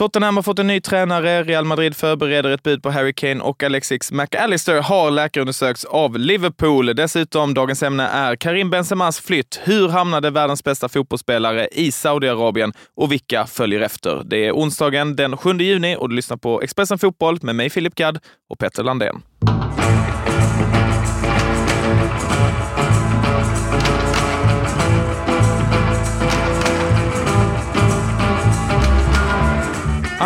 Tottenham har fått en ny tränare, Real Madrid förbereder ett bud på Harry Kane och Alexis McAllister har läkarundersökts av Liverpool. Dessutom, dagens ämne är Karim Benzemas flytt. Hur hamnade världens bästa fotbollsspelare i Saudiarabien och vilka följer efter? Det är onsdagen den 7 juni och du lyssnar på Expressen Fotboll med mig Filip Gadd och Petter Landén.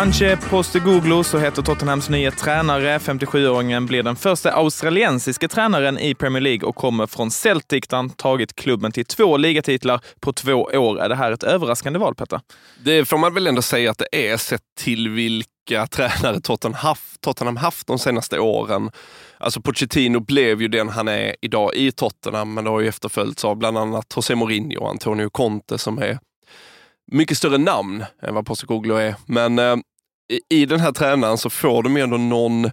Anche Postecoglou, så heter Tottenhams nya tränare. 57-åringen blir den första australiensiska tränaren i Premier League och kommer från Celtic där han tagit klubben till två ligatitlar på två år. Är det här ett överraskande val, Petter? Det får man väl ändå säga att det är, sett till vilka tränare Tottenham haft, Tottenham haft de senaste åren. Alltså Pochettino blev ju den han är idag i Tottenham, men det har ju efterföljts av bland annat José Mourinho och Antonio Conte som är mycket större namn än vad Postecoglou är. Men eh, i den här tränaren så får de ju ändå någon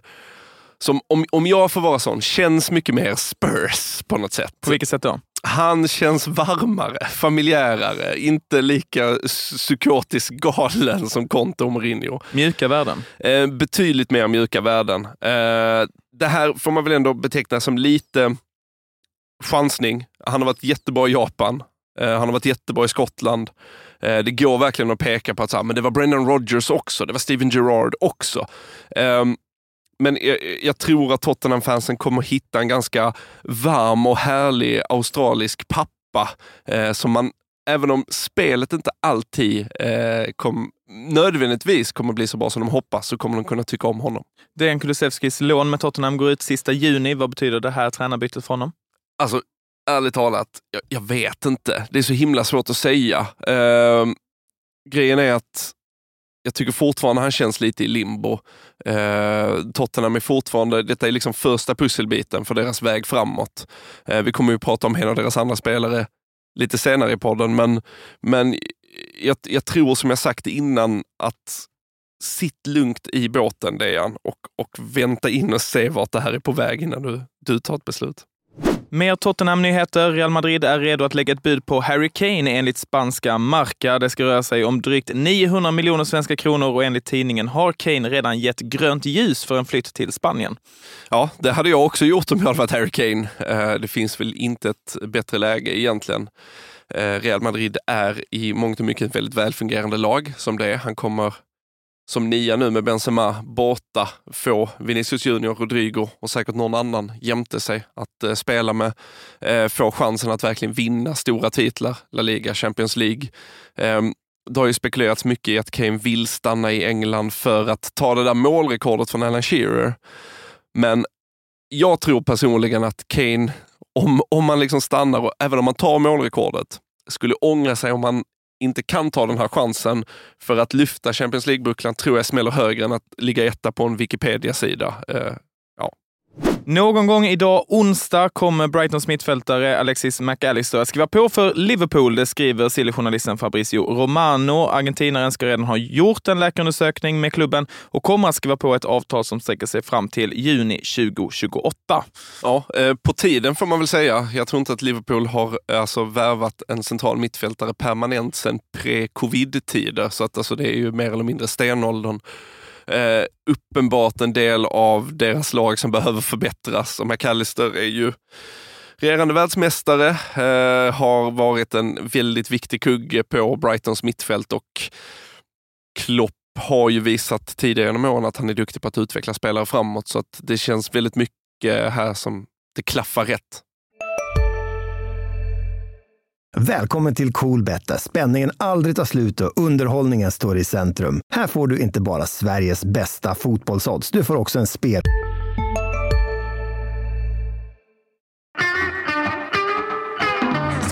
som, om, om jag får vara sån, känns mycket mer Spurs på något sätt. På vilket sätt då? Han känns varmare, familjärare, inte lika psykotiskt galen som Conte och Mourinho. Mjuka värden? Eh, betydligt mer mjuka värden. Eh, det här får man väl ändå beteckna som lite chansning. Han har varit jättebra i Japan. Eh, han har varit jättebra i Skottland. Eh, det går verkligen att peka på att så här, men det var Brendan Rodgers också, det var Steven Gerrard också. Um, men jag, jag, tror att Tottenham-fansen kommer hitta en ganska varm och härlig australisk pappa eh, som man, även om spelet inte alltid kom, nödvändigtvis kommer bli så bra som de hoppas, så kommer de kunna tycka om honom. Dejan Kulusevskis lån med Tottenham går ut sista juni. Vad betyder det här tränarbytet för honom? Alltså, ärligt talat, jag, jag, vet inte. Det är så himla svårt att säga. Eh, grejen är att jag tycker fortfarande han känns lite i limbo. Eh, Tottenham är fortfarande, detta är liksom första pusselbiten för deras väg framåt. Eh, vi kommer ju prata om en av deras andra spelare lite senare i podden, men, men jag, jag tror som jag sagt innan att sitt lugnt i båten Dejan och, och vänta in och se vart det här är på väg innan du, du tar ett beslut. Mer Tottenham-nyheter. Real Madrid är redo att lägga ett bud på Harry Kane enligt spanska Marca. Det ska röra sig om drygt 900 miljoner svenska kronor och enligt tidningen har Kane redan gett grönt ljus för en flytt till Spanien. Ja, det hade jag också gjort om jag hade varit Harry Kane. Eh, det finns väl inte ett bättre läge egentligen. Eh, Real Madrid är i mångt och mycket ett väldigt välfungerande lag som det är. Han kommer som nia nu med Benzema borta få Vinicius Junior, Rodrigo och säkert någon annan jämte sig att eh, spela med. Eh, få chansen att verkligen vinna stora titlar, La Liga, Champions League. Eh, det har ju spekulerats mycket i att Kane vill stanna i England för att ta det där målrekordet från Alan Shearer. Men jag tror personligen att Kane, om, om man liksom stannar och även om man tar målrekordet, skulle ångra sig om han inte kan ta den här chansen för att lyfta Champions League-bucklan tror jag smäller högre än att ligga etta på en Wikipedia-sida. Eh, någon gång idag, onsdag, kommer Brightons mittfältare Alexis McAllister att skriva på för Liverpool. Det skriver Silly-journalisten Fabrizio Romano. Argentinaren ska redan ha gjort en läkarundersökning med klubben och kommer att skriva på ett avtal som sträcker sig fram till juni 2028. Ja, eh, på tiden får man väl säga. Jag tror inte att Liverpool har alltså värvat en central mittfältare permanent sedan pre-covid-tider, så att alltså det är ju mer eller mindre stenåldern eh, uppenbart en del av deras lag som behöver förbättras. Och McAllister är ju regerande världsmästare, eh, har varit en väldigt viktig kugge på Brightons mittfält och Klopp har ju visat tidigare genom åren att han är duktig på att utveckla spelare framåt, så att det känns väldigt mycket här som det klaffar rätt. Välkommen till Coolbet där spänningen aldrig tar slut och underhållningen står i centrum. Här får du inte bara Sveriges bästa fotbollsodds, du får också en spel...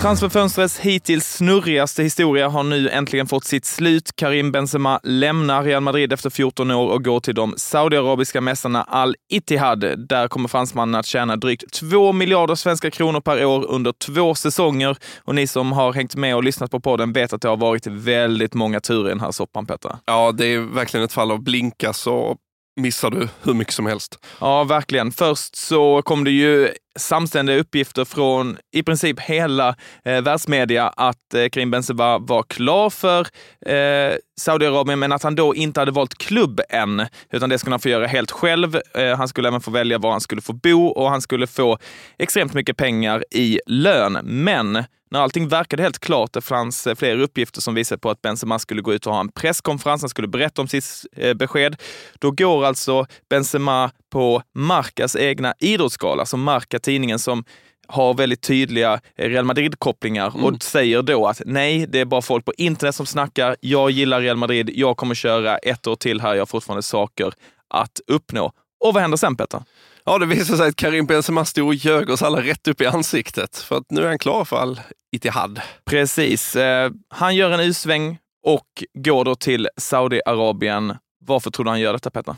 Transferfönstrets hittills snurrigaste historia har nu äntligen fått sitt slut. Karim Benzema lämnar Real Madrid efter 14 år och går till de saudiarabiska mästarna Al-Ittihad. Där kommer fransmannen att tjäna drygt 2 miljarder svenska kronor per år under två säsonger. Och ni som har hängt med och lyssnat på podden vet att det har varit väldigt många turer i den här soppan, Petter. Ja, det är verkligen ett fall av blinka så missar du hur mycket som helst. Ja, verkligen. Först så kom det ju samständiga uppgifter från i princip hela eh, världsmedia att eh, Karim Benzema var klar för eh, Saudiarabien, men att han då inte hade valt klubb än, utan det skulle han få göra helt själv. Eh, han skulle även få välja var han skulle få bo och han skulle få extremt mycket pengar i lön. Men när allting verkade helt klart, det fanns eh, flera uppgifter som visade på att Benzema skulle gå ut och ha en presskonferens, han skulle berätta om sitt eh, besked. Då går alltså Benzema på Marcas egna idrottsgala, alltså Marca tidningen som har väldigt tydliga eh, Real Madrid-kopplingar mm. och säger då att nej, det är bara folk på internet som snackar. Jag gillar Real Madrid. Jag kommer köra ett år till här. Jag har fortfarande saker att uppnå. Och vad händer sen Petter? Ja, det visar sig att Karim Benzema stod och ljög oss alla rätt upp i ansiktet. För att nu är han klar för all Itihad. Precis. Eh, han gör en U-sväng och går då till Saudiarabien. Varför tror du han gör detta Petter?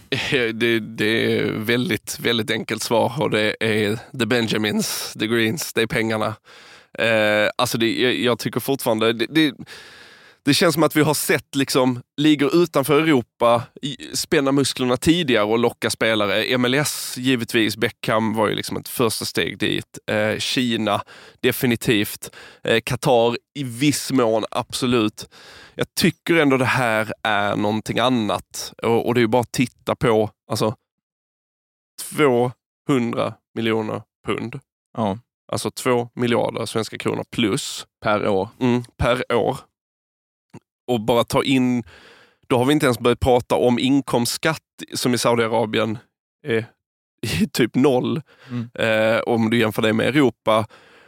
Det, det är väldigt, väldigt enkelt svar och det är the Benjamins, the Greens, det är pengarna. Eh, alltså det, jag, jag tycker fortfarande, det, det det känns som att vi har sett liksom, ligor utanför Europa spänna musklerna tidigare och locka spelare. MLS givetvis, Beckham var ju liksom ett första steg dit. Eh, Kina definitivt. Eh, Qatar i viss mån, absolut. Jag tycker ändå det här är någonting annat och, och det är bara att titta på alltså 200 miljoner pund. Ja. Alltså två miljarder svenska kronor plus. Per år. Mm, per år och bara ta in, då har vi inte ens börjat prata om inkomstskatt som i Saudiarabien är typ noll. Mm. Eh, om du jämför det med Europa.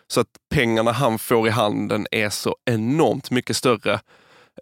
Så att pengarna han får i handen är så enormt mycket större.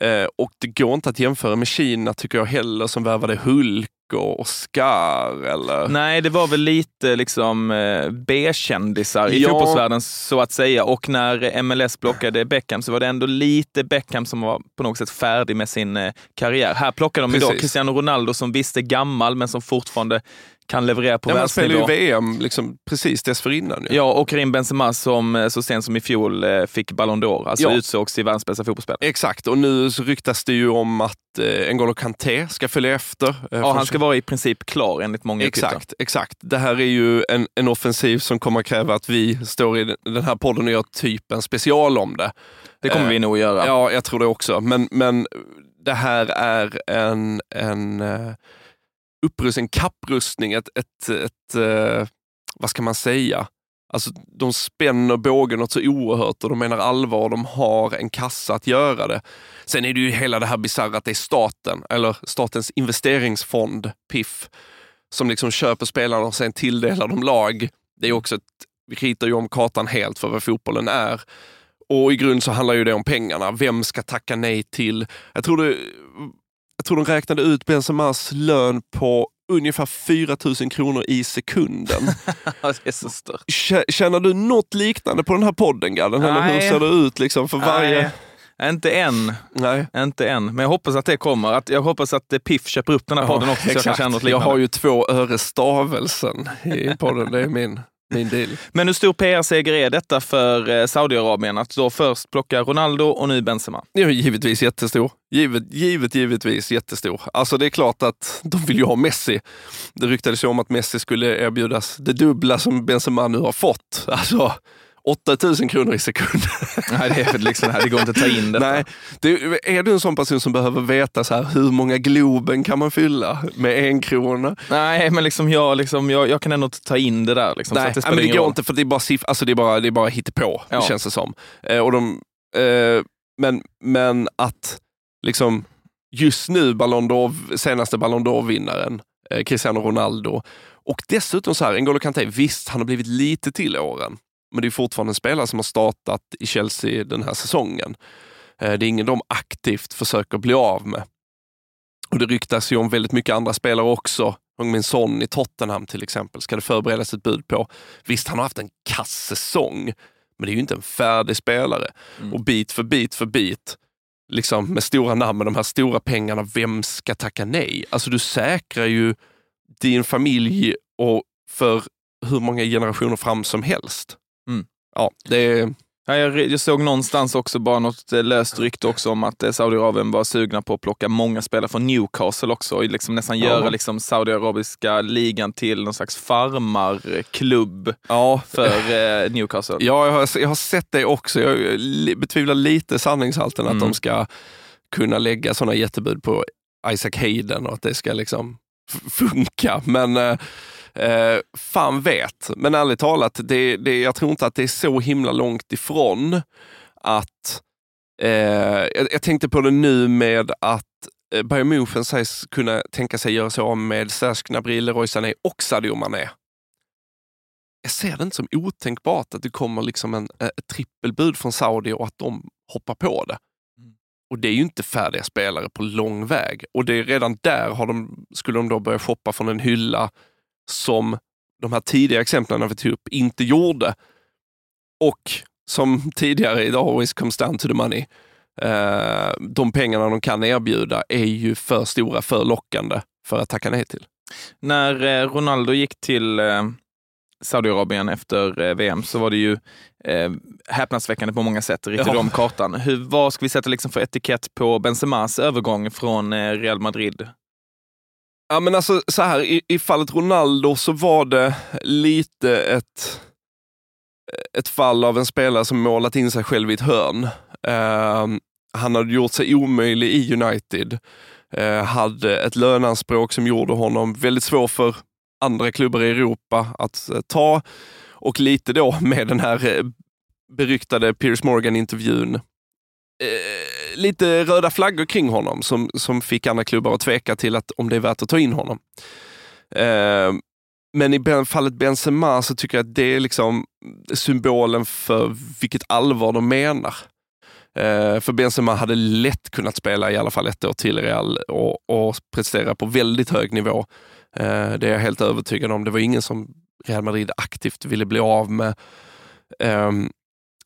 Eh, och det går inte att jämföra med Kina tycker jag heller som värvade Hulk och Oscar eller? Nej, det var väl lite liksom eh, B-kändisar i ja. fotbollsvärlden så att säga. Och när MLS plockade Beckham så var det ändå lite Beckham som var på något sätt färdig med sin eh, karriär. Här plockade de Precis. idag Cristiano Ronaldo som visst är gammal men som fortfarande kan leverera på ja, världsnivå. Han spelade ju VM liksom precis dessförinnan. Ja. ja, och Karim Benzema som eh, så sent som i fjol eh, fick Ballon d'Or, alltså ja. utsågs till världens bästa fotbollsspelare. Exakt, och nu så ryktas det ju om att eh, N'Golo Kanté ska följa efter. Eh, ja, han ska vara i princip klar enligt många Exakt, uppgifter. exakt. Det här är ju en, en offensiv som kommer kräva att vi står i den här podden och gör typ en special om det. Det kommer eh, vi nog göra. Ja, jag tror det också. Men, men det här är en, en eh, upprustning, kapprustning, ett, ett, ett eh, vad ska man säga? Alltså, de spänner bågen något så oerhört och de menar allvar och de har en kassa att göra det. Sen är det ju hela det här bisarra att det är staten, eller statens investeringsfond, PIF, som liksom köper spelarna och sen tilldelar dem lag. Det är också ett, vi ritar ju om kartan helt för vad fotbollen är. Och i grund så handlar ju det om pengarna. Vem ska tacka nej till? Jag tror det jag tror de räknade ut Benzemas lön på ungefär 4 000 kronor i sekunden. det är så stört. Känner du något liknande på den här podden Gadden? Eller hur ser det ut liksom för varje... Inte än. Nej. Inte än. Men jag hoppas att det kommer. Att jag hoppas att Piff köper upp den här podden också. Så jag, kan känna något jag har ju två öre stavelsen i podden. Det är min min deal. Men hur stor PR-seger är detta för eh, Saudiarabien? Att då först plocka Ronaldo och nu Benzema? Ja, givetvis jättestor. Givet, givet, givetvis jättestor. Alltså det är klart att de vill ju ha Messi. Det ryktades ju om att Messi skulle erbjudas det dubbla som Benzema nu har fått. Alltså, 8000 kronor i sekunden. Nej, det, är liksom, det går inte att ta in detta. Nej, det, är du en sån person som behöver veta så här, hur många Globen kan man fylla med en krona? Nej, men liksom jag, liksom, jag, jag kan ändå inte ta in det där. Liksom, Nej, det, men det går roll. inte för det är bara, siff alltså, det är bara, det är bara hittepå, ja. det känns det som. Eh, och de, eh, men, men att liksom just nu Ballon d'Or, senaste Ballon d'Or-vinnaren, eh, Cristiano Ronaldo, och dessutom så här, N'Golo Kanté, visst han har blivit lite till åren, men det är fortfarande en spelare som har startat i Chelsea den här säsongen. Eh, det är ingen de aktivt försöker bli av med. Och Det ryktas ju om väldigt mycket andra spelare också. Min son i Tottenham till exempel ska det förberedas ett bud på. Visst, han har haft en kass säsong, men det är ju inte en färdig spelare. Mm. Och bit för bit för bit, liksom med stora namn, med de här stora pengarna, vem ska tacka nej? Alltså du säkrar ju din familj och för hur många generationer fram som helst. Mm. Ja, det är... Ja, jag, såg någonstans också bara något eh, löst rykte också om att eh, Saudiarabien var sugna på att plocka många spelare från Newcastle också och liksom nästan Ja. göra liksom saudiarabiska ligan till någon slags farmarklubb Ja, för eh, Newcastle. Ja, jag har, jag har sett det också. Jag betvivlar lite sanningshalten Mm. att de ska kunna lägga sådana jättebud på Isaac Hayden och att det ska liksom funka. Men eh, fan vet. Men ärligt talat, det, det, jag tror inte att det är så himla långt ifrån att eh, jag, jag tänkte på det nu med att eh, Bayern München sägs kunna tänka sig göra sig av med Serge Gnabry, Leroy Sané och Sadio Mané jag ser det inte som otänkbart att det kommer liksom en, eh, ett trippelbud från Saudi och att de hoppar på det. Mm. Och det är ju inte färdiga spelare på lång väg. Och det är redan där har de, skulle de då börja shoppa från en hylla som de här tidiga exemplen vi tog upp inte gjorde. Och som tidigare, it always comes down to the money. Eh, de pengarna de kan erbjuda är ju för stora, för lockande för att tacka nej till. När eh, Ronaldo gick till eh, Saudiarabien efter eh, VM så var det ju eh, häpnadsväckande på många sätt, ritade Ja. om kartan. Hur, vad ska vi sätta liksom för etikett på Benzemas övergång från Real Madrid? Ja men alltså så här, i, i fallet Ronaldo så var det lite ett, ett fall av en spelare som målat in sig själv i ett hörn. Uh, han hade gjort sig omöjlig i United, Uh, hade ett löneanspråk som gjorde honom väldigt svår för andra klubbar i Europa att uh, ta och lite då med den här eh, beryktade Piers Morgan-intervjun lite röda flaggor kring honom som, som fick andra klubbar att tveka till att om det är värt att ta in honom. Eh, men i fallet Benzema så tycker jag att det är liksom symbolen för vilket allvar de menar. Eh, för Benzema hade lätt kunnat spela i alla fall ett år till i Real och, och prestera på väldigt hög nivå. Eh, det är jag helt övertygad om. Det var ingen som Real Madrid aktivt ville bli av med. Ehm,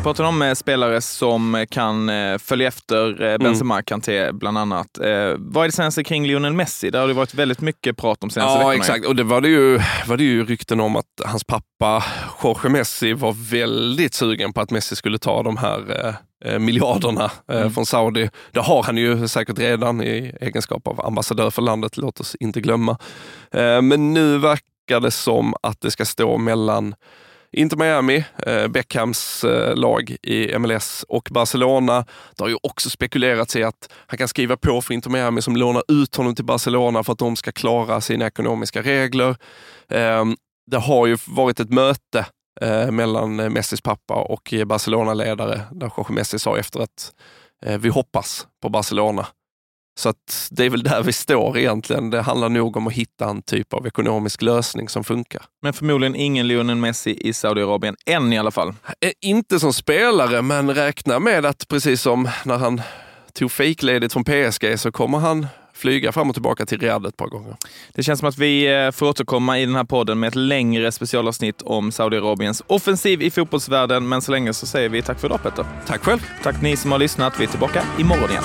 Vi pratar om eh, spelare som kan eh, följa efter eh, Benzema, Kanté bland annat. Eh, vad är det senaste kring Lionel Messi? Där har det varit väldigt mycket prat om senaste Ja, veckorna. exakt. Och det var det, ju, var det ju rykten om att hans pappa Jorge Messi var väldigt sugen på att Messi skulle ta de här eh, eh, miljarderna eh, Mm. från Saudi. Det har han ju säkert redan i egenskap av ambassadör för landet, låt oss inte glömma. Eh, men nu verkar det som att det ska stå mellan Inter Miami, eh, Beckhams eh, lag i MLS och Barcelona. Det har ju också spekulerats i att han kan skriva på för Inter Miami som lånar ut honom till Barcelona för att de ska klara sina ekonomiska regler. Eh, det har ju varit ett möte eh, mellan eh, Messis pappa och Barcelona-ledare där Jorge Messi sa efter att eh, vi hoppas på Barcelona. Så att det är väl där vi står egentligen. Det handlar nog om att hitta en typ av ekonomisk lösning som funkar. Men förmodligen ingen Lionel Messi i Saudiarabien, än i alla fall. Eh, Inte som spelare, men räkna med att precis som när han tog fejkledigt från PSG så kommer han flyga fram och tillbaka till Riyadh ett par gånger. Det känns som att vi eh, får återkomma i den här podden med ett längre specialavsnitt om Saudiarabiens offensiv i fotbollsvärlden. Men så länge så säger vi tack för idag Petter. Tack själv! Tack ni som har lyssnat. Vi är tillbaka imorgon igen.